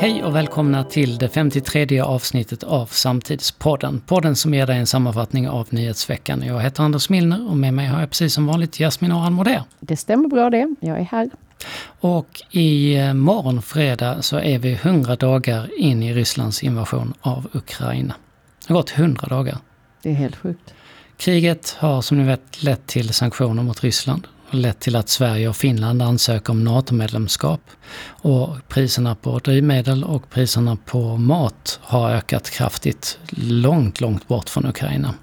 Hej och välkomna till det 53 avsnittet av Samtidspodden. Podden som ger dig en sammanfattning av nyhetsveckan. Jag heter Anders Milner och med mig har jag precis som vanligt Jasmin Aran Moder. Det stämmer bra det, jag är här. Och i eh, morgon fredag så är vi 100 dagar in i Rysslands invasion av Ukraina. Det har gått 100 dagar. Det är helt sjukt. Kriget har som ni vet lett till sanktioner mot Ryssland lett till att Sverige och Finland ansöker om NATO-medlemskap. Och priserna på drivmedel och priserna på mat har ökat kraftigt långt, långt bort från Ukraina.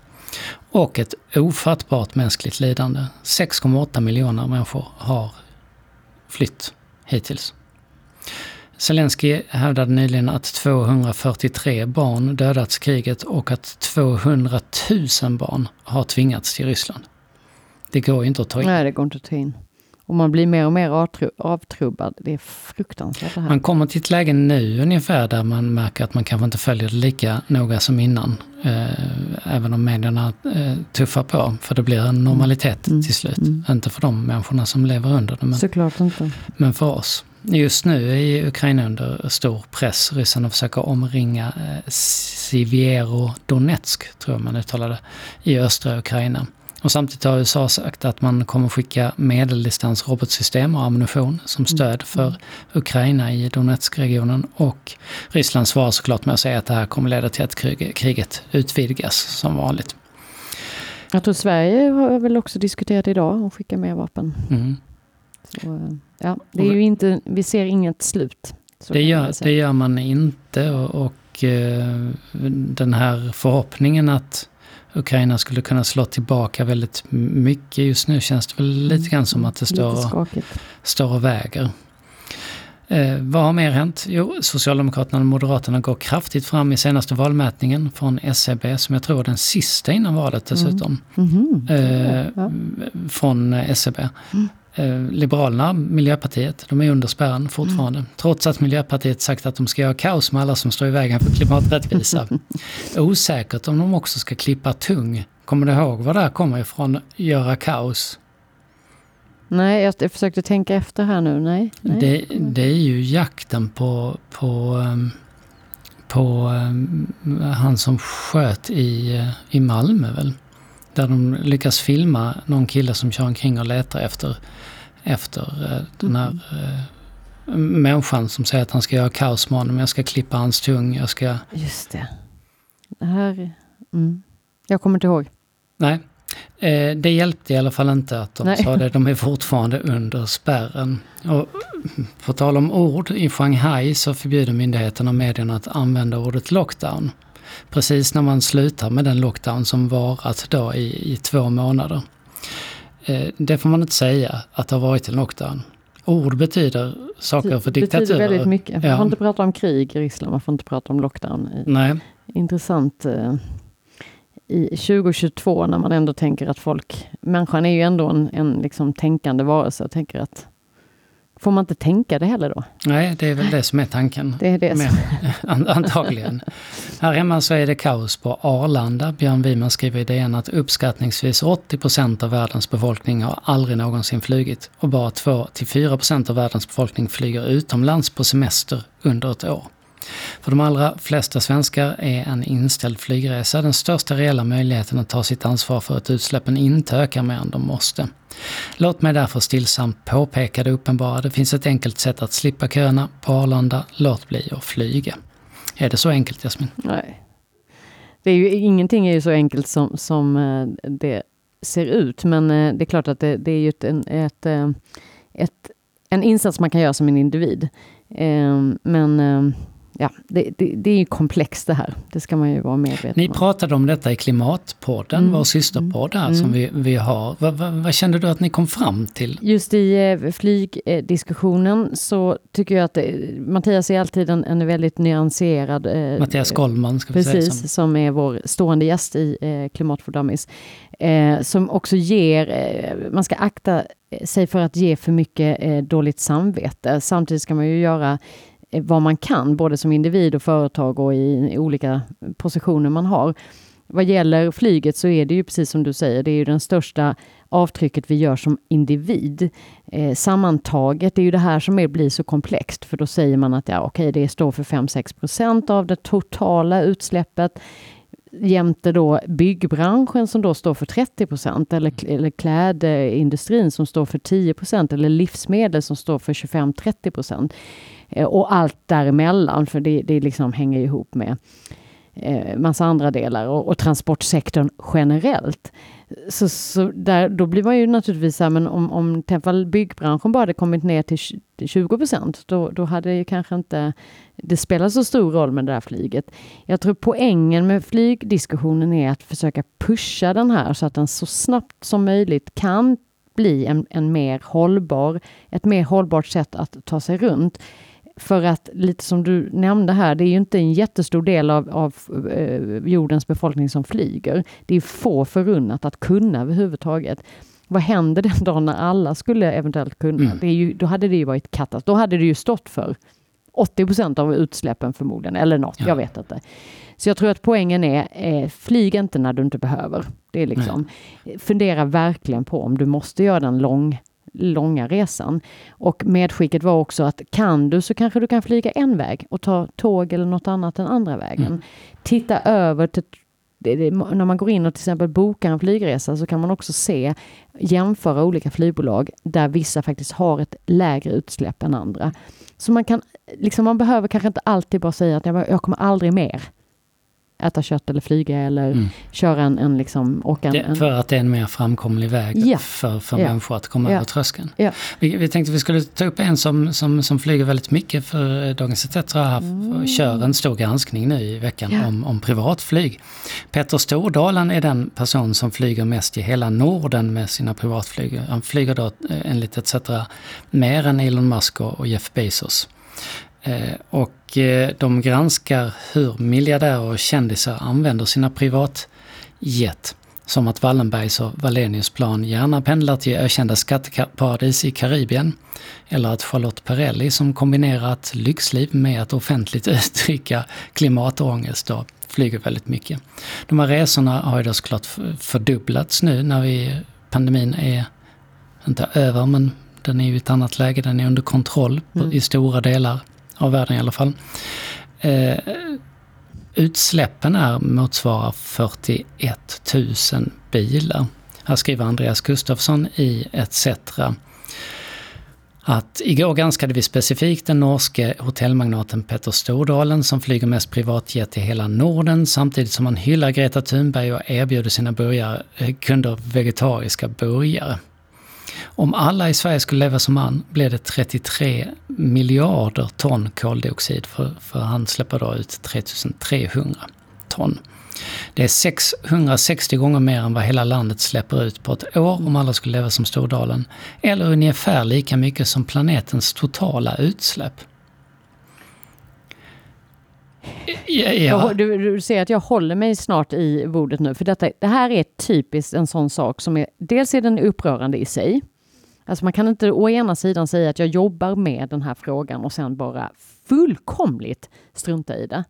Och ett ofattbart mänskligt lidande. 6,8 miljoner människor har flytt hittills. Zelensky hävdade nyligen att 243 barn dödats i kriget och att 200 000 barn har tvingats till Ryssland. Det går ju inte att ta in. Nej, det går inte att ta in. Och man blir mer och mer avtrubbad. Det är fruktansvärt det här. Man kommer till ett läge nu ungefär där man märker att man kanske inte följer det lika noga som innan. Eh, även om medierna eh, tuffar på. För det blir en normalitet mm. till slut. Mm. Inte för de människorna som lever under det. Men, Såklart inte. Men för oss. Just nu är Ukraina under stor press. Ryssarna försöker omringa eh, Siviero Donetsk, tror jag man uttalar det, i östra Ukraina. Och samtidigt har USA sagt att man kommer skicka medeldistansrobotsystem och ammunition som mm. stöd för Ukraina i Donetskregionen. Och Ryssland svarar såklart med att säga att det här kommer leda till att kriget utvidgas som vanligt. Jag tror Sverige har väl också diskuterat idag att skicka mer vapen. Mm. Så, ja, det är ju inte, vi ser inget slut. Det gör, det gör man inte och, och eh, den här förhoppningen att Ukraina skulle kunna slå tillbaka väldigt mycket. Just nu känns det väl lite grann som att det står och, står och väger. Eh, vad har mer hänt? Jo, Socialdemokraterna och Moderaterna går kraftigt fram i senaste valmätningen från SCB, e som jag tror är den sista innan valet dessutom. Mm. Mm -hmm. eh, ja. Från SCB. Mm. Eh, Liberalerna, Miljöpartiet, de är under spärren fortfarande. Mm. Trots att Miljöpartiet sagt att de ska göra kaos med alla som står i vägen för klimaträttvisa. Osäkert om de också ska klippa tung. Kommer du ihåg var det här kommer ifrån? Göra kaos? Nej, jag, försökte tänka efter här nu. Nej. nej. Det, det, är ju jakten på, på, ehm, på um, han som sköt i, eh, i Malmö väl? Där de lyckas filma någon kille som kör omkring och letar efter, efter uh, den här uh, människan som säger att han ska göra kaos med honom. Jag ska klippa hans tung, jag ska... Just det. Det här... Mm. Jag kommer inte ihåg. Nej. Eh, det hjälpte i alla fall inte att de Nej. sa det. De är fortfarande under spärren. Och på tal om ord, i Shanghai så förbjuder myndigheterna och medierna att använda ordet lockdown. Precis när man slutar med den lockdown som varat då i, i två månader. Eh, det får man inte säga att det har varit en lockdown. Ord betyder saker för diktaturer. Det betyder väldigt mycket. Man får inte prata om krig i Ryssland, man får inte prata om lockdown. Nej. Intressant. Eh, i 2022 när man ändå tänker att folk, människan är ju ändå en, en liksom tänkande varelse och tänker att Får man inte tänka det heller då? Nej, det är väl det som är tanken. Det är det Med, antagligen. Här hemma så är det kaos på Arlanda. Björn Wiman skriver i DN att uppskattningsvis 80 procent av världens befolkning har aldrig någonsin flugit och bara 2-4 procent av världens befolkning flyger utomlands på semester under ett år. För de allra flesta svenskar är en inställd flygresa den största reella möjligheten att ta sitt ansvar för att utsläppen inte ökar mer än de måste. Låt mig därför stillsamt påpeka det uppenbara. Det finns ett enkelt sätt att slippa köerna på Arlanda. Låt bli att flyga. Är det så enkelt Jasmin? Nej. Det är ju, ingenting är ju så enkelt som, som eh, det ser ut, men eh, det är klart att det, det är ju ett, ett, eh, ett, en insats man kan göra som en individ. Ehm, men ehm, ja, det, det, det, är ju komplext det här. Det ska man ju vara medveten om. Ni pratade om detta i Klimatpodden, mm. vår systerpodd här mm. som vi, vi har. Vad, vad, vad, kände du att ni kom fram till? Just i eh, flygdiskussionen så tycker jag att eh, Mattias är alltid en, en väldigt nyanserad... Eh, Mattias Goldman ska vi precis, säga. Som. som är vår stående gäst i eh, Klimat for Dummies. Som också ger, man ska akta sig för att ge för mycket dåligt samvete. Samtidigt ska man ju göra Eh, vad man kan, både som individ och företag och i olika positioner man har. vad gäller flyget så är det ju precis som du säger, det är ju den största avtrycket vi gör som individ. Eh, sammantaget är ju det här som är, blir så komplext, för då säger man att ja, okej, det står för 5-6 procent av det totala utsläppet jämte då byggbranschen som då står för 30 procent eller, eller klädindustrin som står för 10 procent eller livsmedel som står för 25-30 procent. Eh, och allt däremellan, för det, det liksom hänger ihop med eh, massa andra delar och, och transportsektorn generellt. Så, så där, då blir man ju naturligtvis så här, men om, om byggbranschen bara hade kommit ner till 20 procent, då, då hade det kanske inte det spelat så stor roll med det där flyget. Jag tror poängen med flygdiskussionen är att försöka pusha den här så att den så snabbt som möjligt kan bli en, en mer hållbar, ett mer hållbart sätt att ta sig runt. För att lite som du nämnde här, det är ju inte en jättestor del av, av eh, jordens befolkning som flyger. Det är få förunnat att kunna överhuvudtaget. Vad händer den dagen när alla skulle eventuellt kunna? Mm. Det är ju, då hade det ju varit katastrof. Då hade det ju stått för 80 procent av utsläppen förmodligen, eller något, ja. jag vet inte. Så jag tror att poängen är, eh, flyg inte när du inte behöver. Det är liksom, fundera verkligen på om du måste göra den lång, långa resan. Och medskicket var också att kan du så kanske du kan flyga en väg och ta tåg eller något annat den andra vägen. Mm. Titta över till när man går in och till exempel bokar en flygresa så kan man också se, jämföra olika flygbolag där vissa faktiskt har ett lägre utsläpp än andra. Så man kan, liksom man behöver kanske inte alltid bara säga att jag kommer aldrig mer äta kött eller flyga eller mm. köra en, en liksom, åka en, det, För att det är en mer framkomlig väg ja. för, för ja. människor att komma ja. över tröskeln. Ja. Vi, vi tänkte vi skulle ta upp en som, som, som flyger väldigt mycket för Dagens ETC har mm. kör en stor granskning nu i veckan om, om privatflyg. Petter Stordalen är den person som flyger mest i hela Norden med sina privatflyg. Han flyger då eh, enligt ETC mer än Elon Musk och Jeff Bezos. Eh, och eh, de granskar hur miljardärer och kändisar använder sina privatjet. Som att Wallenbergs och Wallenius plan gärna pendlar till ökända skatteparadis i Karibien. Eller att Charlotte Perrelli som kombinerat lyxliv med att offentligt uttrycka klimatångest och flyger väldigt mycket. De här resorna har ju då såklart fördubblats nu när vi, pandemin är inte över men den är ju i ett annat läge, den är under kontroll mm. i stora delar av världen i alla fall. Eh, utsläppen är, motsvarar 41 000 bilar. Här skriver Andreas Gustafsson i ETC att igår granskade vi specifikt den norske hotellmagnaten Petter Stordalen som flyger mest privatjet i hela Norden samtidigt som han hyllar Greta Thunberg och erbjuder sina burgare, eh, kunder vegetariska burgare. Om alla i Sverige skulle leva som han blir det 33 miljarder ton koldioxid för, för han släpper då ut 3300 ton. Det är 660 gånger mer än vad hela landet släpper ut på ett år om alla skulle leva som Stordalen. Eller ungefär lika mycket som planetens totala utsläpp. Ja, ja. Du, du, ser att jag håller mig snart i bordet nu, för detta, det här är typiskt en sån sak som är, dels är den upprörande i sig. Alltså man kan inte å ena sidan säga att jag jobbar med den här frågan och sen bara fullkomligt strunta i det.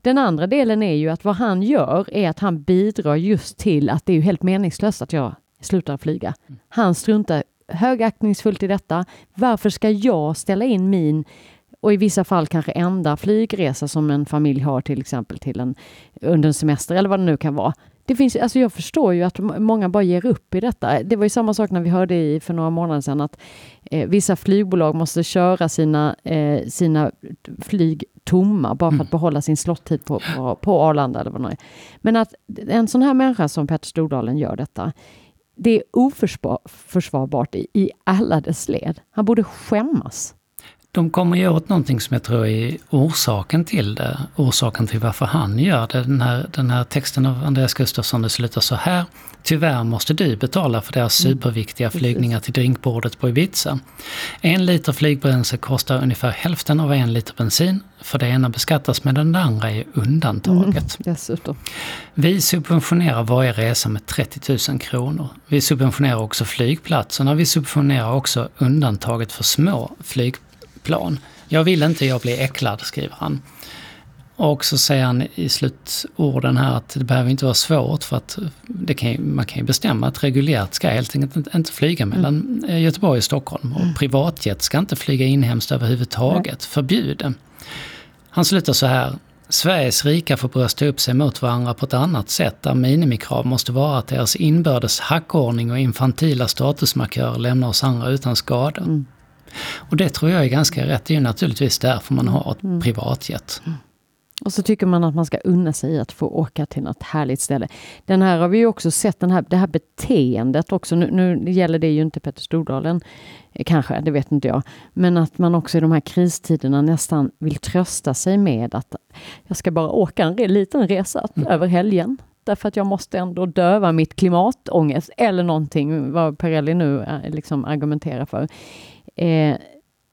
Den andra delen är ju att vad han gör är att han bidrar just till att det är ju helt meningslöst att jag slutar flyga. Han struntar högaktningsfullt i detta. Varför ska jag ställa in min och i vissa fall kanske enda flygresa som en familj har till exempel till en under en semester eller vad det nu kan vara. Det finns, alltså jag förstår ju att många bara ger upp i detta. Det var ju samma sak när vi hörde i, för några månader sedan att eh, vissa flygbolag måste köra sina, eh, sina flyg tomma bara för att mm. behålla sin slottid på, på, på Arlanda eller vad det är. Men att en sån här människa som Petter Stordalen gör detta, det är oförsvarbart i, i alla dess led. Han borde skämmas de kommer ju åt någonting som jag tror är orsaken till det. Orsaken till varför han gör det. Den här, den här texten av Andreas Gustafsson, det slutar så här. Tyvärr måste du betala för deras mm. superviktiga flygningar till drinkbordet på Ibiza. En liter flygbränsle kostar ungefär hälften av en liter bensin. För det ena beskattas medan det andra är undantaget. Mm, Vi subventionerar varje resa med 30 000 kronor. Vi subventionerar också flygplatserna. Vi subventionerar också undantaget för små flygplatser plan. Jag vill inte jag bli äcklad, skriver han. Och så säger han i slutorden här att det behöver inte vara svårt för att det kan, man kan ju bestämma att reguljärt ska helt enkelt inte, inte flyga mellan mm. Göteborg och Stockholm. Och mm. privatjet ska inte flyga inhemskt överhuvudtaget, Nej. förbjuden. Han slutar så här. Sveriges rika får brösta upp sig mot varandra på ett annat sätt där minimikrav måste vara att deras inbördes hackordning och infantila statusmarkörer lämnar oss andra utan skada. Mm. Och det tror jag är ganska rätt. Det är ju naturligtvis därför man har ett mm. privatjet. Mm. Och så tycker man att man ska unna sig att få åka till något härligt ställe. Den här har vi ju också sett, den här, det här beteendet också. Nu, nu gäller det ju inte Petter Stordalen, eh, kanske, det vet inte jag. Men att man också i de här kristiderna nästan vill trösta sig med att jag ska bara åka en liten resa mm. över helgen. Därför att jag måste ändå döva mitt klimatångest eller någonting, vad Perrelli nu eh, liksom argumenterar för. Eh,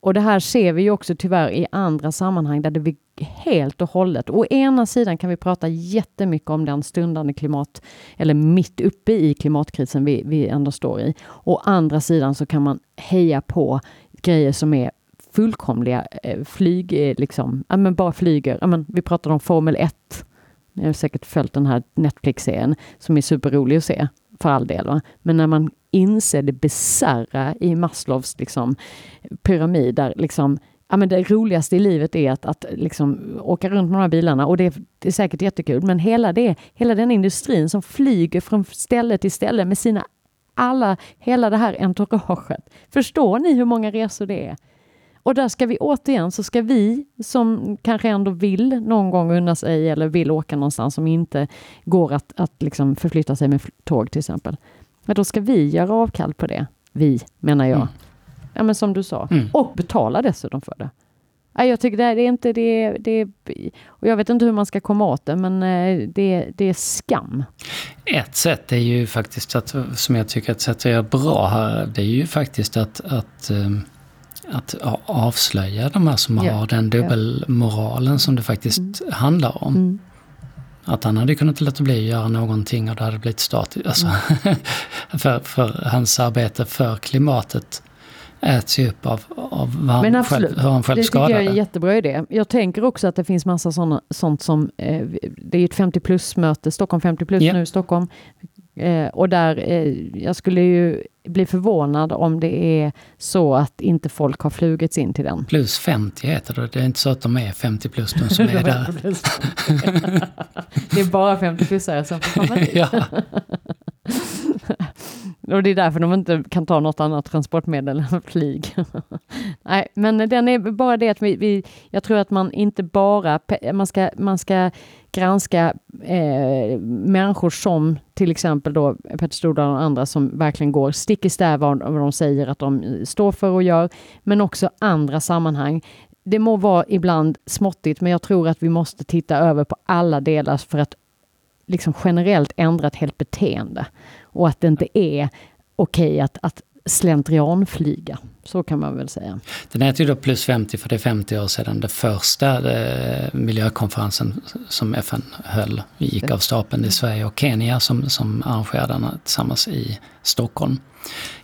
och det här ser vi ju också tyvärr i andra sammanhang där det blir helt och hållet. Å ena sidan kan vi prata jättemycket om den stundande klimat, eller mitt uppe i klimatkrisen vi, vi ändå står i. Å andra sidan så kan man heja på grejer som är fullkomliga eh, flyg, eh, liksom, ja, men bara flyger. Ja, men vi pratade om Formel 1. Ni har säkert följt den här Netflix-serien som är superrolig att se, för all del. Va? Men när man inse det bisarra i Maslows liksom, pyramid, där liksom, ja, men det roligaste i livet är att, att liksom åka runt med de här bilarna och det, det, är säkert jättekul. Men hela, det, hela den industrin som flyger från ställe till ställe med sina alla, hela det här entouraget. Förstår ni hur många resor det är? Och där ska vi återigen, så ska vi som kanske ändå vill någon gång unna sig eller vill åka någonstans som inte går att, att liksom förflytta sig med tåg till exempel. Men då ska vi göra avkall på det. Vi, menar jag. Mm. Ja, men som du sa. Mm. Och betala dessutom för det. Ja, jag tycker det är inte det, det och jag vet inte hur man ska komma åt det, men eh, det, det är skam. Ett sätt är ju faktiskt, att, som jag tycker ett sätt att göra bra här, det är ju faktiskt att, att, eh, att avslöja de här som ja. har den dubbelmoralen som det faktiskt mm. handlar om. Mm. Att han hade kunnat låta bli att göra någonting och det hade blivit statiskt. Alltså, mm. för, för hans arbete för klimatet äts ju upp av, av vad han själv, hur han själv det skadar det. tycker jag är en jättebra idé. Jag tänker också att det finns massa såna, sånt som, eh, det är ett 50 plus-möte, Stockholm 50 plus yeah. nu i Stockholm. Eh, och där, eh, jag skulle ju bli förvånad om det är så att inte folk har flugits in till den. Plus 50 heter det. Det är inte så att de är 50 plus de som är där. det är bara 50-plussare som får komma dit. ja. Och det är därför de inte kan ta något annat transportmedel än flyg. Nej, men den är bara det att vi, vi, jag tror att man inte bara, man ska, man ska granska eh, människor som till exempel då Petter Stordal och andra som verkligen går stick i stäv vad de säger att de står för och gör, men också andra sammanhang. Det må vara ibland småttigt, men jag tror att vi måste titta över på alla delar för att liksom generellt ändra ett helt beteende och att det inte är okej okay att, att slentrianflyga. Så kan man väl säga. Den heter ju då plus 50 för det är 50 år sedan den första eh, miljökonferensen som FN höll gick av stapeln i Sverige och Kenya som, som arrangerade den tillsammans i Stockholm.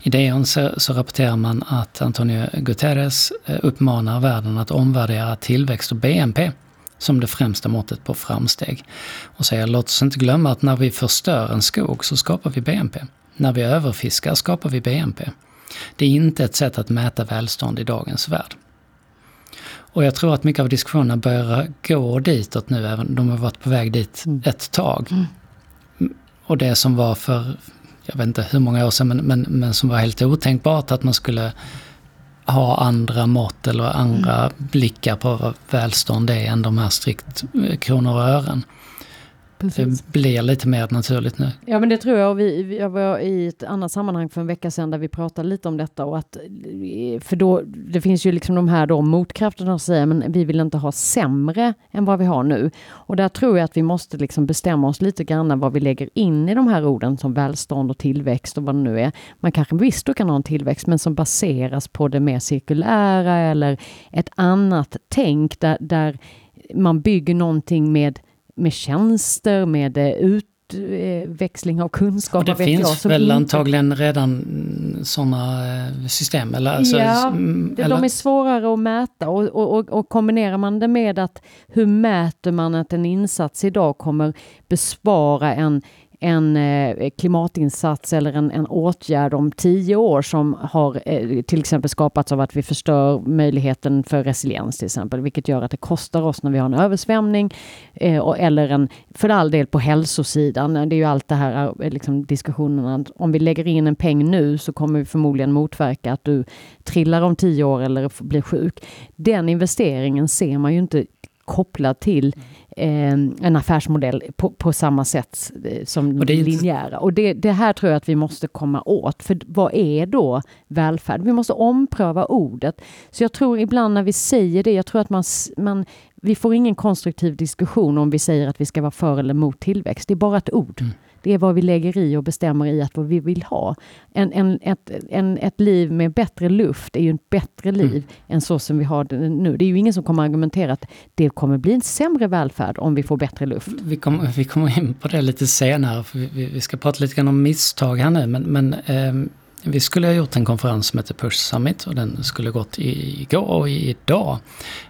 I DN så, så rapporterar man att Antonio Guterres eh, uppmanar världen att omvärdera tillväxt och BNP som det främsta måttet på framsteg. Och säger låt oss inte glömma att när vi förstör en skog så skapar vi BNP. När vi överfiskar skapar vi BNP. Det är inte ett sätt att mäta välstånd i dagens värld. Och jag tror att mycket av diskussionerna börjar gå ditåt nu, även de har varit på väg dit mm. ett tag. Mm. Och det som var för, jag vet inte hur många år sedan, men, men, men som var helt otänkbart att man skulle ha andra mått eller andra mm. blickar på vad välstånd är än de här strikt eh, kronor och ören. Precis. Det blir lite mer naturligt nu. Ja men det tror jag. Vi, jag var i ett annat sammanhang för en vecka sedan där vi pratade lite om detta och att för då, det finns ju liksom de här då motkrafterna som säger men vi vill inte ha sämre än vad vi har nu. Och där tror jag att vi måste liksom bestämma oss lite grann vad vi lägger in i de här orden som välstånd och tillväxt och vad det nu är. Man kanske visst då kan ha en tillväxt men som baseras på det mer cirkulära eller ett annat tänk där, där man bygger någonting med med tjänster, med ut utväxling av kunskap. Och det finns jag, väl inte- antagligen redan sådana eh, system? Eller, alltså, ja, mm, de eller? är svårare att mäta och, och, och, och kombinerar man det med att hur mäter man att en insats idag kommer bespara en, en eh, klimatinsats eller en, en åtgärd om tio år som har eh, till exempel skapats av att vi förstör möjligheten för resiliens till exempel, vilket gör att det kostar oss när vi har en översvämning eh, eller en, för all del på hälsosidan. Det är ju allt det här liksom, diskussionerna. Om vi lägger in en peng nu så kommer vi förmodligen motverka att du trillar om tio år eller blir sjuk. Den investeringen ser man ju inte kopplad till eh, en affärsmodell på, på samma sätt eh, som Och det linjära. Och det, det här tror jag att vi måste komma åt. För vad är då välfärd? Vi måste ompröva ordet. Så jag tror ibland när vi säger det, jag tror att man, man vi får ingen konstruktiv diskussion om vi säger att vi ska vara för eller mot tillväxt. Det är bara ett ord. Mm. Det är vad vi lägger i och bestämmer i att vad vi vill ha. En, en, ett, en, ett liv med bättre luft är ju ett bättre liv Mm. än så som vi har det nu. Det är ju ingen som kommer argumentera att det kommer bli en sämre välfärd om vi får bättre luft. Vi kommer, vi kommer in på det lite senare, för vi, vi ska prata lite grann om misstag här nu, men, men ehm, vi skulle ha gjort en konferens som heter Push Summit och den skulle gått igår och idag.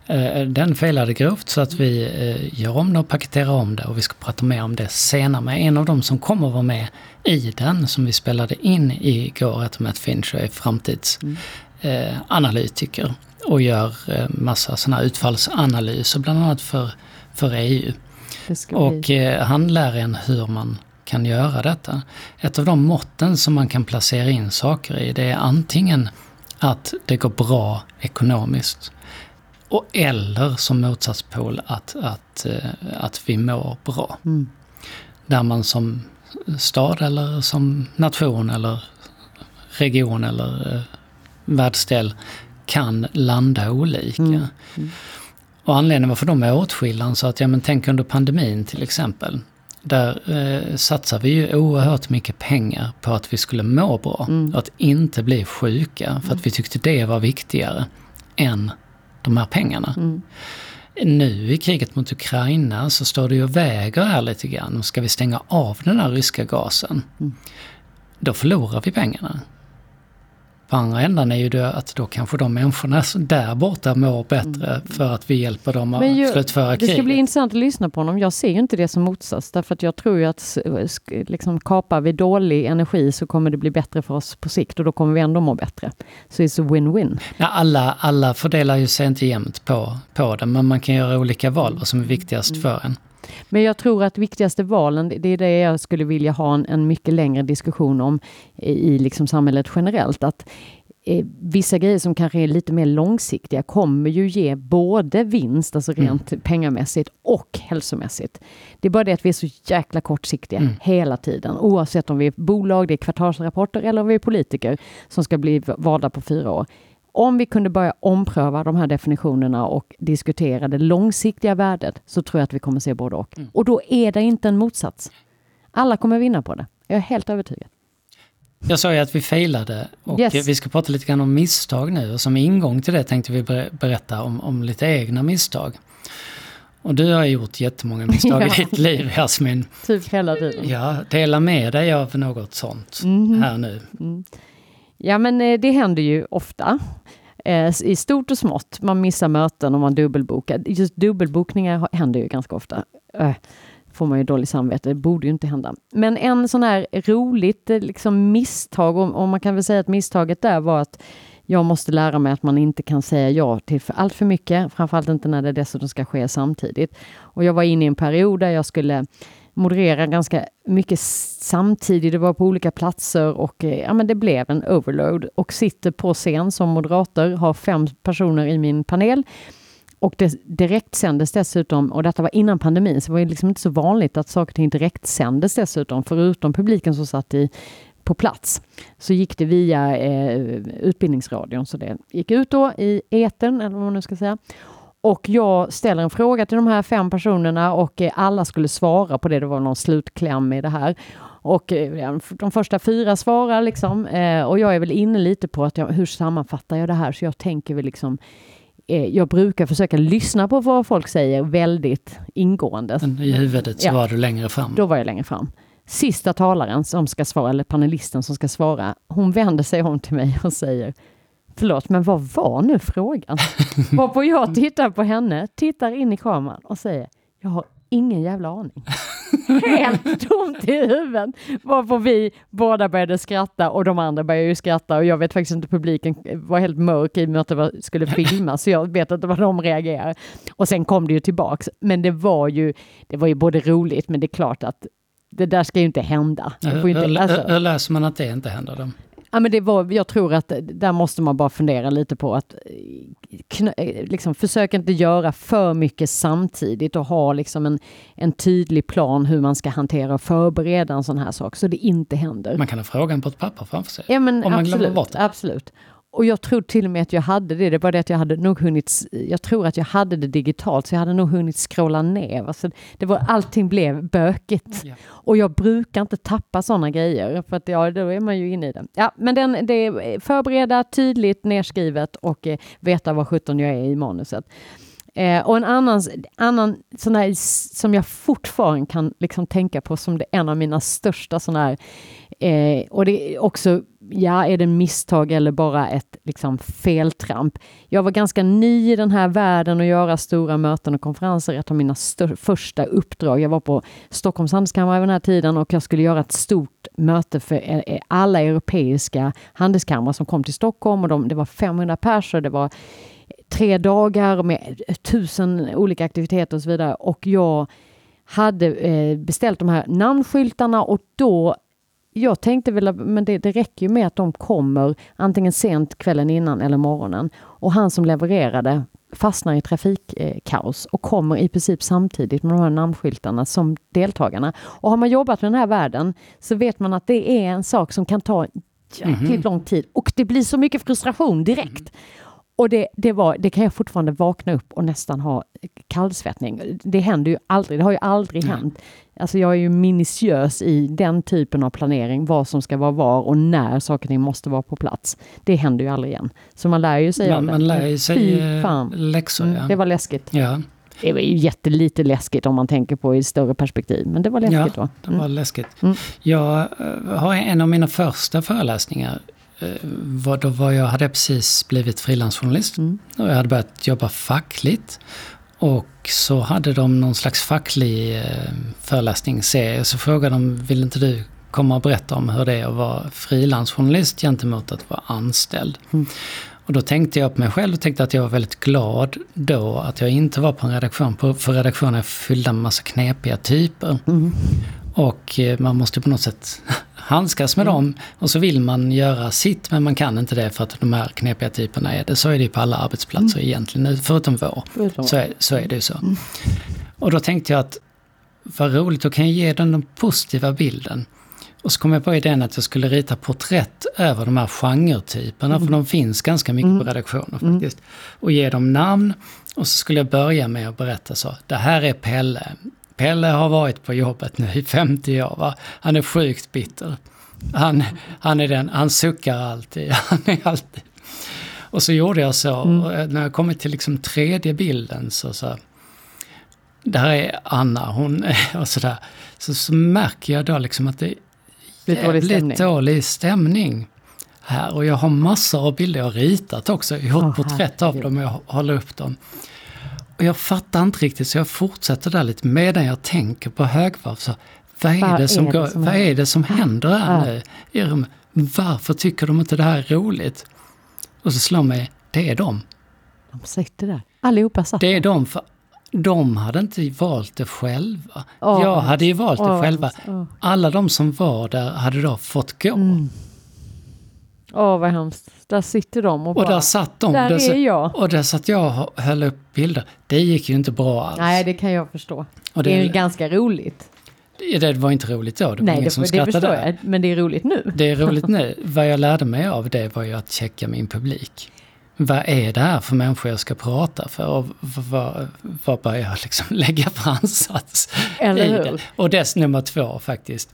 Eh, Den felade grovt så att vi eh, gör om det och paketerar om det och vi ska prata mer om det senare med en av dem som kommer vara med i den som vi spelade in igår, heter Matt Finch och är framtidsanalytiker och gör eh, massa sådana utfallsanalyser bland annat för, för EU. Och eh, han lär en hur man kan göra detta. Ett av de måtten som man kan placera in saker i det är antingen att det går bra ekonomiskt och eller som motsatspol att, att, eh, att vi mår bra. Mm. Där man som stad eller som nation eller region eller eh, världsdel kan landa olika. Mm. Mm. Och anledningen varför de är åtskilda, sa att ja men tänk under pandemin till exempel. Där eh, satsar vi ju oerhört mycket pengar på att vi skulle må bra Mm. och att inte bli sjuka för att vi tyckte det var viktigare än de här pengarna. Mm. Nu i kriget mot Ukraina så står det ju och väger här lite grann. Ska vi stänga av den här ryska gasen? Mm. Då förlorar vi pengarna. På andra änden är ju det att då kanske de människorna där borta mår bättre för att vi hjälper dem att Mm. Ju- slutföra Det kriget. ska bli intressant att lyssna på honom. Jag ser ju inte det som motsats. Därför att jag tror ju att liksom, kapar vi dålig energi så kommer det bli bättre för oss på sikt och då kommer vi ändå må bättre. Så it's a win-win. Ja, alla, alla fördelar ju sig inte jämnt på, på det, men man kan göra olika val vad som är viktigast Mm. för en. Men jag tror att viktigaste valen, det- är det jag skulle vilja ha en, en mycket längre diskussion om i, liksom samhället generellt. Att eh, vissa grejer som kanske är lite mer långsiktiga kommer ju ge både vinst, alltså Mm. rent pengamässigt, och hälsomässigt. Det är bara det att vi är så jäkla kortsiktiga Mm. hela tiden. Oavsett om vi är bolag, det är kvartalsrapporter eller om vi är politiker som ska bli valda på fyra år. Om vi kunde börja ompröva de här definitionerna och diskutera det långsiktiga värdet så tror jag att vi kommer se både och. Mm. Och då är det inte en motsats. Alla kommer vinna på det. Jag är helt övertygad. Jag sa ju att vi failade och Yes. vi ska prata lite grann om misstag nu och som ingång till det tänkte vi ber- berätta om, om lite egna misstag. Och du har gjort jättemånga misstag Ja. i ditt liv Jasmin. Typ hela tiden. Ja, dela med dig av något sånt Mhm. här nu. Mm. Ja, men eh, det händer ju ofta. Eh, I stort och smått. Man missar möten och man dubbelbokar. Just dubbelbokningar händer ju ganska ofta. Eh, får man ju dåligt samvete. Det borde ju inte hända. Men en sån här roligt eh, liksom misstag, och, och man kan väl säga att misstaget där var att jag måste lära mig att man inte kan säga ja till för allt för mycket, framförallt inte när det dessutom ska ske samtidigt. Och jag var inne i en period där jag skulle moderera ganska mycket samtidigt. Det var på olika platser och eh, ja, men det blev en overload. Och sitter på scen som moderator, har fem personer i min panel. Och det direkt sändes dessutom, och detta var innan pandemin, så det var ju liksom inte så vanligt att saker och ting direkt sändes dessutom, förutom publiken som satt i, på plats. Så gick det via eh, Utbildningsradion, så det gick ut då i etern, eller vad man nu ska säga. Och jag ställer en fråga till de här fem personerna och eh, alla skulle svara på det. Det var någon slutkläm i det här. Och eh, de första fyra svarar liksom. Eh, och jag är väl inne lite på att jag, hur sammanfattar jag det här? Så jag tänker väl liksom jag brukar försöka lyssna på vad folk säger väldigt ingående. Men I huvudet så Ja. var du längre fram. Då var jag längre fram. sista talaren som ska svara, eller panelisten som ska svara, hon vänder sig om till mig och säger Förlåt, men vad var nu frågan? Varpå jag tittar på henne, tittar in i kameran och säger Jag har ingen jävla aning. Helt tomt i huvudet. Varpå vi båda började skratta och de andra började ju skratta och jag vet faktiskt inte, publiken var helt mörk i och med att det var, skulle filmas så jag vet inte vad de reagerade. Och sen kom det ju tillbaks. Men det var ju, det var ju både roligt men det är klart att det där ska ju inte hända. Hur, inte, alltså, hur läser man att det inte händer då? Ja, men det var, jag tror att där måste man bara fundera lite på att kn, liksom, försök inte göra för mycket samtidigt och ha liksom en, en tydlig plan hur man ska hantera och förbereda en sån här sak så det inte händer. Man kan ha frågan på ett papper framför sig. Ja, men om man absolut, glömmer bort det. absolut. Och jag tror till och med att jag hade det. Det var det att jag hade nog hunnit, jag tror att jag hade det digitalt, så jag hade nog hunnit scrolla ner. Alltså, det var, allting blev bökigt. Ja. Och jag brukar inte tappa sådana grejer, för att ja, då är man ju inne i det. Ja, men den, det är förbereda, tydligt nedskrivet och eh, veta vad sjutton jag är i manuset. Eh, och en annan, annan sån här, som jag fortfarande kan liksom tänka på som det en av mina största sådana här, eh, och det är också, ja, är det misstag eller bara ett liksom feltramp? Jag var ganska ny i den här världen och göra stora möten och konferenser, ett av mina första uppdrag. Jag var på Stockholms handelskammare vid den här tiden och jag skulle göra ett stort möte för eh, eh, alla europeiska handelskammare som kom till Stockholm och de, det var 500 personer, det var tre dagar med eh, tusen olika aktiviteter och så vidare. Och jag hade beställt de här namnskyltarna och då jag tänkte väl men det, det räcker ju med att de kommer antingen sent kvällen innan eller morgonen. Och han som levererade fastnar i trafikkaos och kommer i princip samtidigt med de här namnskyltarna som deltagarna. Och har man jobbat med den här världen så vet man att det är en sak som kan ta jäkligt mm -hmm. lång tid och det blir så mycket frustration direkt. Mm. Och det, det, var, det kan jag fortfarande vakna upp och nästan ha kallsvettning. Det händer ju aldrig, det har ju aldrig Nej. hänt. Alltså jag är ju minutiös i den typen av planering, vad som ska vara var och när saker och ting måste vara på plats. Det händer ju aldrig igen. Så man lär ju sig man, Man lär ju sig eh, läxor, mm, ja. Det var läskigt. Ja. Det var ju jättelite läskigt om man tänker på i större perspektiv, men det var läskigt ja, det var mm. läskigt. Mm. Jag eh, har en av mina första föreläsningar Eh, var, då var jag hade precis blivit frilansjournalist mm. och jag hade börjat jobba fackligt. Och så hade de någon slags facklig eh, föreläsningsserie. Så frågade de, vill inte du komma och berätta om hur det är att vara frilansjournalist gentemot att vara anställd? Mm. Och då tänkte jag på mig själv och tänkte att jag var väldigt glad då att jag inte var på en redaktion. För redaktionen är fyllda med massa knepiga typer. Mm. Och eh, man måste på något sätt handskas med mm. dem. Och så vill man göra sitt men man kan inte det för att de här knepiga typerna är det. Så är det ju på alla arbetsplatser mm. egentligen, förutom vår. Förutom. Så, är, så är det ju så. Mm. Och då tänkte jag att vad roligt, då kan jag ge dem den positiva bilden. Och så kom jag på idén att jag skulle rita porträtt över de här genretyperna, mm. för de finns ganska mycket mm. på redaktionen mm. faktiskt. Och ge dem namn. Och så skulle jag börja med att berätta så, det här är Pelle. Pelle har varit på jobbet nu i 50 år. Va? Han är sjukt bitter. Han, han är den, han suckar alltid. Han är alltid. Och så gjorde jag så, mm. när jag kommit till liksom tredje bilden så, så där är Anna, hon och sådär. Så, så märker jag då liksom att det är jävligt stämning. dålig stämning här. Och jag har massor av bilder jag har ritat också. Gjort oh, porträtt av dem och jag håller upp dem. Och jag fattar inte riktigt så jag fortsätter där lite medan jag tänker på högvarv. Så, vad är, vad det, som är går, som vad är det som händer här nu i rummet? Varför tycker de inte det här är roligt? Och så slår mig, det är de. De sitter där. Allihopa satt Det är de, för de hade inte valt det själva. Oh, jag hade ju valt oh, det själva. Oh. Alla de som var där hade då fått gå. Mm. Åh, vad hemskt. Där sitter de och, bara... Och där satt de. Där, där är jag. Och där satt jag och höll upp bilder. Det gick ju inte bra alls. Nej, det kan jag förstå. Det, det är ju ganska roligt. Det var inte roligt då, det var Nej, ingen det, som skrattade. det förstår jag, men det är roligt nu. Det är roligt nu. Vad jag lärde mig av det var ju att checka min publik. Vad är det här för människor jag ska prata för? Och vad, vad bör jag liksom lägga för ansats Eller hur? Och dess nummer två faktiskt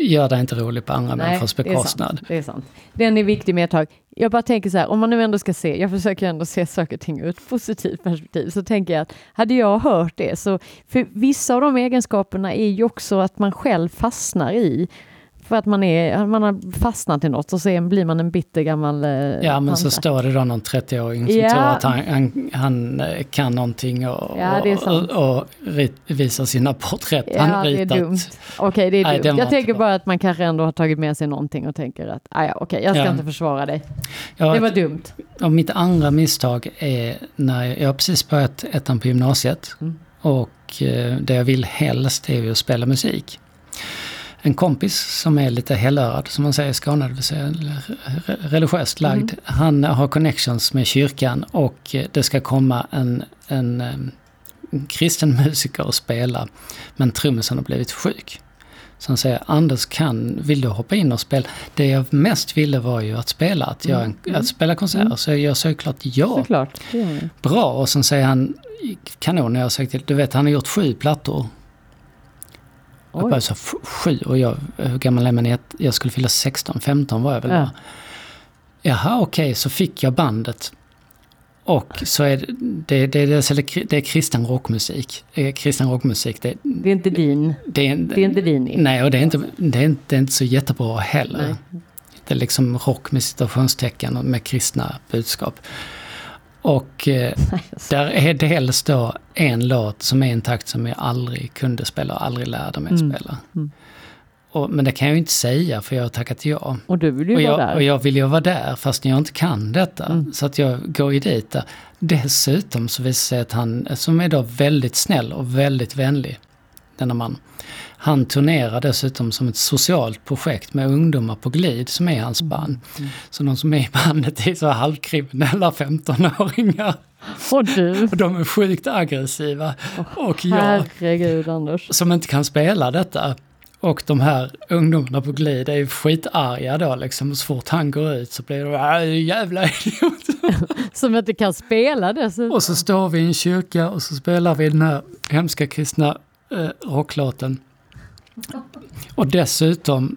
gör dig inte rolig på andra människors det är, bekostnad. sant, det är sant. Den är viktig med ett tag. Jag bara tänker så här, om man nu ändå ska se, jag försöker ändå se saker och ting ur ett positivt perspektiv, så tänker jag att hade jag hört det, så för vissa av de egenskaperna är ju också att man själv fastnar i. För att man, är, man har fastnat i något och så blir man en bitter gammal eh, Ja, men så står det då någon 30-åring som Ja. tror att han, han, han eh, kan någonting och, Ja, och, och rit, visar sina porträtt Ja, han det är ritat. dumt. Okej, det är Nej, dumt. Jag tänker bra. bara att man kanske ändå har tagit med sig någonting och tänker att, ah, okej, jag ska Ja. inte försvara dig. Ja, Det var dumt. och mitt andra misstag är när jag, jag har precis börjat ettan på gymnasiet. Mm. Och eh, det jag vill helst är ju att spela musik. En kompis som är lite hellörad, som man säger i Skåne, det vill säga re- religiöst lagd. Mm. Han har connections med kyrkan och eh, det ska komma en, en, eh, en kristen musiker och spela. Men trummisen har blivit sjuk. Så han säger, Anders kan, vill du hoppa in och spela? Det jag mest ville var ju att spela, att, göra en, Mm. att spela konserter. Så jag sa såklart ja, Såklart. Bra. Och sen säger han, kanon, jag har sagt till, du vet han har gjort sju plattor. Jag bara så, "F- sju? Och jag, hur gammal är man? Jag, jag skulle fylla 16, 15 var jag väl Ja. Jaha, okej, så fick jag bandet. Och så är det, det, det, det, är kristen rockmusik. Kristen rockmusik, det, Det är inte din. det, är, Det är inte din. Nej, och det är inte, det är inte, det är inte så jättebra heller. Nej. Det är liksom rock med citationstecken och med kristna budskap. Och eh, där är dels då en låt som är en takt som jag aldrig kunde spela och aldrig lärde mig att Mm. spela. Mm. Och, men det kan jag ju inte säga för jag har tackat ja. Och du vill ju Och vara jag, där. och jag vill ju vara där fast jag inte kan detta. Mm. Så att jag går ju dit där. Dessutom så visar det sig att han, som är då väldigt snäll och väldigt vänlig, denna man. Han turnerar dessutom som ett socialt projekt med ungdomar på glid som är hans band. Mm. Så de som är i bandet är så halvkriminella 15-åringar. Och du. De är sjukt aggressiva. Och jag Herregud Anders. som inte kan spela detta. Och de här ungdomarna på glid är skitarga då liksom. Så fort han går ut så blir de "Äh, jävla idiot. Som inte kan spela dessutom. Och så står vi i en kyrka och så spelar vi den här hemska kristna eh, rocklåten. Och dessutom,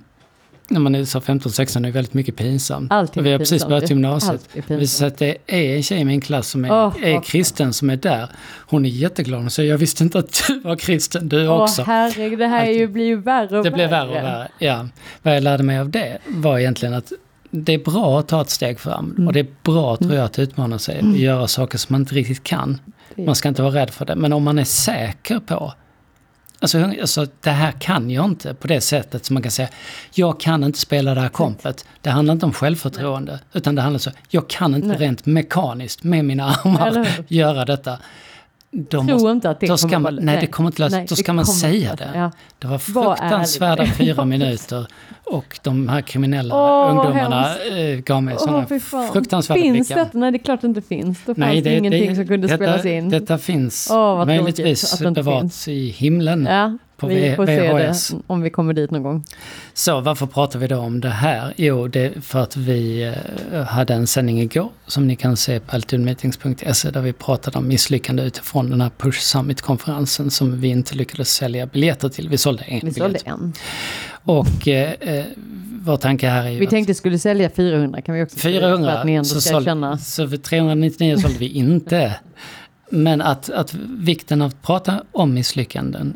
när man är så 15-16 är det väldigt mycket pinsamt. Allting Och vi har är precis pinsamt. börjat gymnasiet. Pinsamt. sig att det är en tjej i min klass som är, Åh, är kristen som är där. Hon är jätteglad och säger jag visste inte att du var kristen, du Åh också. herregud, det här är ju, blir ju värre och Det blev värre och värre. Ja. Vad jag lärde mig av det var egentligen att det är bra att ta ett steg fram. Mm. Och det är bra tror jag att utmana sig och göra saker som man inte riktigt kan. Man ska inte vara rädd för det. Men om man är säker på Alltså, alltså det här kan jag inte på det sättet som man kan säga. Jag kan inte spela det här kompet. Det handlar inte om självförtroende. Utan det handlar så. Jag kan inte Nej. rent mekaniskt med mina armar göra detta. Då Tro inte att det ska kommer man, nej, nej. det kommer inte Nej, Då det ska man säga det. Ja. Det var fruktansvärda fyra minuter och de här kriminella vad ungdomarna eh, gav mig sådana fan. fruktansvärda Finns blickar. detta? Nej, det är klart det inte finns. Då fanns det ingenting som kunde detta, spelas in. Detta finns vad tråkigt möjligtvis det bevarats i himlen. ja, på vi får se VHS. det om vi kommer dit någon gång. Så varför pratar vi då om det här? Jo, det är för att vi eh, hade en sändning igår som ni kan se på altitudemeetings.se där vi pratade om misslyckande utifrån den här Push Summit-konferensen som vi inte lyckades sälja biljetter till. Vi sålde en Vi sålde biljett. en. Och eh, eh, vår tanke här är ju Vi att tänkte skulle sälja 400 kan vi också säga, För 400, att ni ändå så, ska såld, känna. så för 399 sålde vi inte. Men att, att vikten av att prata om misslyckanden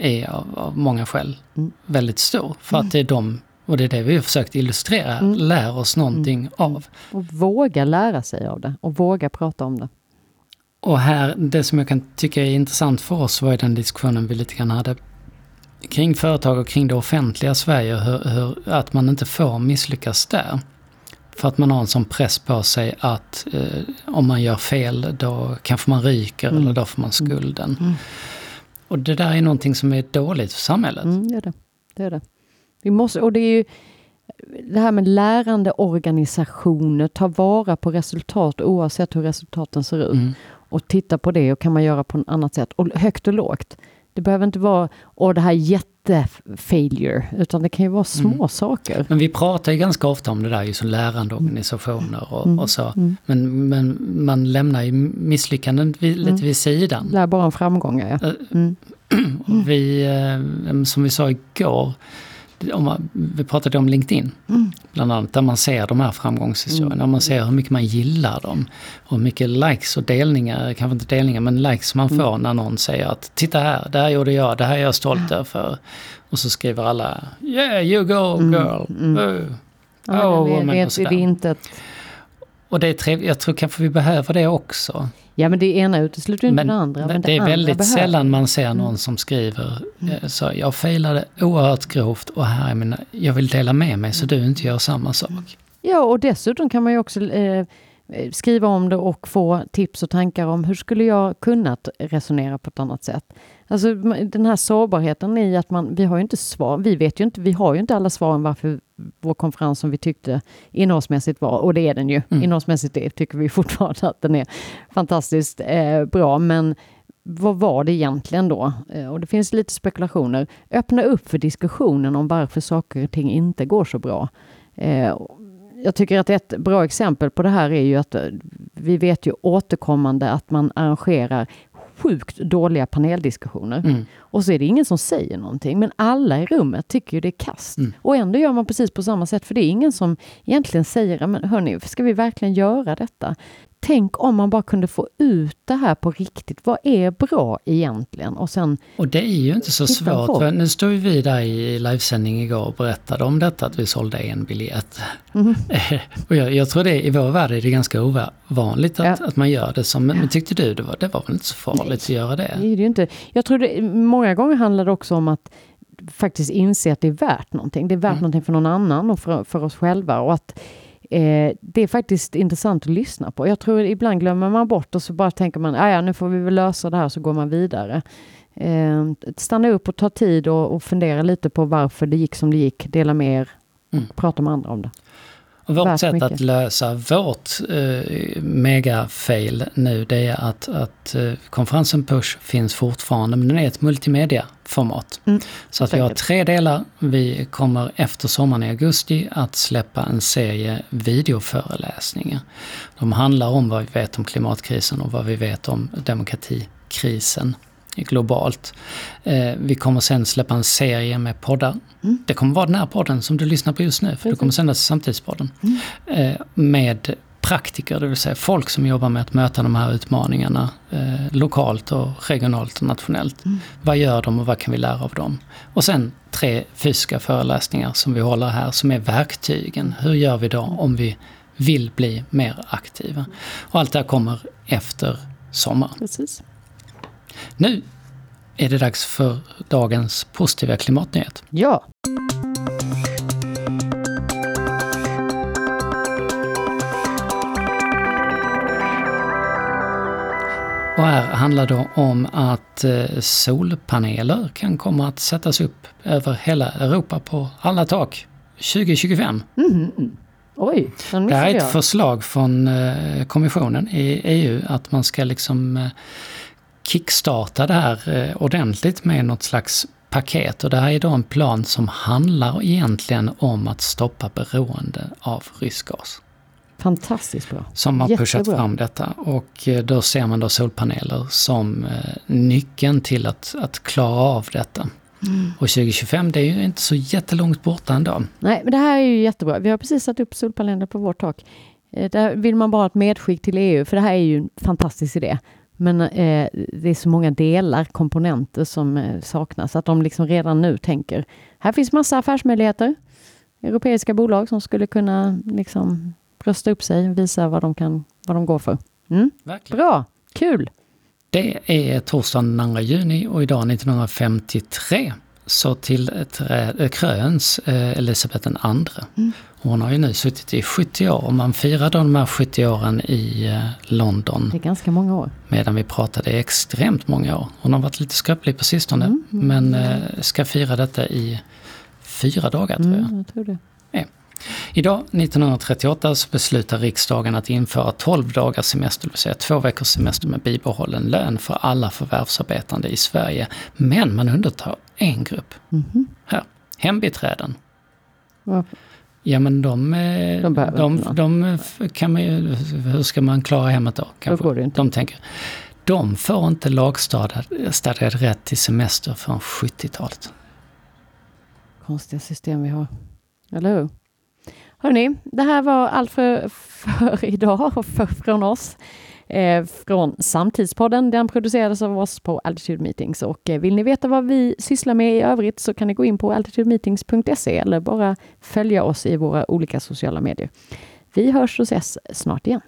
är av, av många skäl Mm. väldigt stor. För att det är de, och det är det vi har försökt illustrera, Mm. lär oss någonting av. Och våga lära sig av det och våga prata om det. Och här, det som jag kan tycka är intressant för oss var ju den diskussionen vi lite grann hade kring företag och kring det offentliga Sverige, hur, hur, att man inte får misslyckas där. För att man har en sån press på sig att eh, om man gör fel då kanske man ryker Mm. eller då får man skulden. Mm. Och det där är någonting som är dåligt för samhället. Mm, det är det. det, är det. Vi måste, och det är ju det här med lärande organisationer, ta vara på resultat oavsett hur resultaten ser ut. Mm. Och titta på det och kan man göra på ett annat sätt. Och högt och lågt. Det behöver inte vara åh, det här jätte-failure, utan det kan ju vara små Mm. saker. Men vi pratar ju ganska ofta om det där, just som lärande organisationer och, Mm. och så. Mm. Men, men man lämnar ju misslyckanden vid, lite Mm. vid sidan. Lär bara om framgångar. Ja. Mm. Vi, eh, som vi sa igår, om man, vi pratade om LinkedIn, Mm. bland annat, där man ser de här framgångshistorierna. Mm. Man ser hur mycket man gillar dem. Och hur mycket likes och delningar, kanske inte delningar, men likes man Mm. får när någon säger att titta här, det här gjorde jag, det här är jag stolt över. Och så skriver alla yeah you go girl. mm. Oh. Ja, Oh, och vet vi inte Och det är trevligt, jag tror kanske vi behöver det också. Ja men det ena utesluter ju inte Men det andra. Men det är andra väldigt behöver. Mm. sällan man ser någon som skriver eh, så jag failade oerhört grovt och här är mina, jag vill dela med mig så du inte gör samma sak. Ja och dessutom kan man ju också eh, skriva om det och få tips och tankar om hur skulle jag kunnat resonera på ett annat sätt. Alltså den här sårbarheten i att man, vi har ju inte svar, vi vet ju inte, vi har ju inte alla svaren varför vår konferens som vi tyckte innehållsmässigt var, och det är den ju, Mm. innehållsmässigt det tycker vi fortfarande att den är fantastiskt eh, bra, men vad var det egentligen då? Eh, och det finns lite spekulationer. Öppna upp för diskussionen om varför saker och ting inte går så bra. Eh, jag tycker att ett bra exempel på det här är ju att eh, vi vet ju återkommande att man arrangerar sjukt dåliga paneldiskussioner. Mm. Och så är det ingen som säger någonting, men alla i rummet tycker ju det är kast. Mm. Och ändå gör man precis på samma sätt, för det är ingen som egentligen säger, men hörni, ska vi verkligen göra detta? Tänk om man bara kunde få ut det här på riktigt. Vad är bra egentligen? Och sen, Och det är ju inte så svårt. För nu ju vi där i livesändning igår och berättade om detta att vi sålde en biljett. Mhm. och jag, jag tror det i vår värld är det ganska ovanligt att, Ja. att man gör det som, men, tyckte du det var, det var väl inte så farligt att göra det? det är det ju inte. Jag tror det, många gånger handlar det också om att faktiskt inse att det är värt någonting. Det är värt Mm. någonting för någon annan och för, för oss själva. Och att eh, det är faktiskt intressant att lyssna på. Jag tror ibland glömmer man bort och så bara tänker man, "Ah, ja nu får vi väl lösa det här så går man vidare. Eh, stanna upp och ta tid och, och fundera lite på varför det gick som det gick. Dela med er, Mm. prata med andra om det. Och vårt sätt mycket. att lösa vårt eh, mega-fail nu det är att, att eh, konferensen Push finns fortfarande men den är ett multimedia-format. Mm, Så att vi har tre delar. Vi kommer efter sommaren i augusti att släppa en serie videoföreläsningar. De handlar om vad vi vet om klimatkrisen och vad vi vet om demokratikrisen globalt. Eh, vi kommer sen släppa en serie med poddar. Mm. Det kommer vara den här podden som du lyssnar på just nu, för det kommer sändas i Samtidspodden. Mm. Eh, med praktiker, det vill säga folk som jobbar med att möta de här utmaningarna eh, lokalt och regionalt och nationellt. Mm. Vad gör de och vad kan vi lära av dem? Och sen tre fysiska föreläsningar som vi håller här som är verktygen. Hur gör vi då om vi vill bli mer aktiva? Och allt det här kommer efter sommaren. Precis. Nu är det dags för dagens positiva klimatnyhet. Ja, Och här handlar det om att eh, solpaneler kan komma att sättas upp över hela Europa på alla tak 2025. Mhm. oj, den Det här är ett jag. förslag från eh, kommissionen i EU att man ska liksom eh, kickstarta det här eh, ordentligt med något slags paket. Och det här är då en plan som handlar egentligen om att stoppa beroende av rysk gas. Fantastiskt bra. Som har pushat Jättebra. fram detta. Och eh, då ser man då solpaneler som eh, nyckeln till att, att klara av detta. Mm. Och 2025 det är ju inte så jättelångt borta ändå. Nej, men det här är ju jättebra. Vi har precis satt upp solpaneler på vårt tak. Där vill man bara ha ett medskick till EU, för det här är ju en fantastisk idé. Men eh, det är så många delar, komponenter som eh, saknas, att de liksom redan nu tänker, här finns massa affärsmöjligheter. Europeiska bolag som skulle kunna liksom rösta upp sig och visa vad de, kan, vad de går för. Mm. Bra, kul! Det är torsdagen den 2 juni och idag 1953 så tillträ- kröns eh, Elisabeth II. Mm. Hon har ju nu suttit i 70 år och man firar då de här 70 åren i eh, London Det är ganska många år. medan vi pratade extremt många år. Hon har varit lite skröplig på sistone Mm, mm. men eh, ska fira detta i fyra dagar tror jag. Mm, jag tror det. Idag 1938 så beslutar riksdagen att införa 12 dagars semester, det vill säga två veckors semester med bibehållen lön för alla förvärvsarbetande i Sverige. Men man undantar en grupp. Mhm. Här, hembiträden. Vad- Ja men de, eh, De de, de eh, kan man ju, hur ska man klara hemmet då? Kanske? inte. De tänker, de får inte lagstadgad rätt till semester från 70-talet. konstiga system vi har. Eller hur? Hörni, det här var allt för, för idag för, från oss. Eh, från Samtidspodden. Den producerades av oss på Altitude Meetings och eh, vill ni veta vad vi sysslar med i övrigt så kan ni gå in på altitudemeetings.se eller bara följa oss i våra olika sociala medier. Vi hörs och ses snart igen.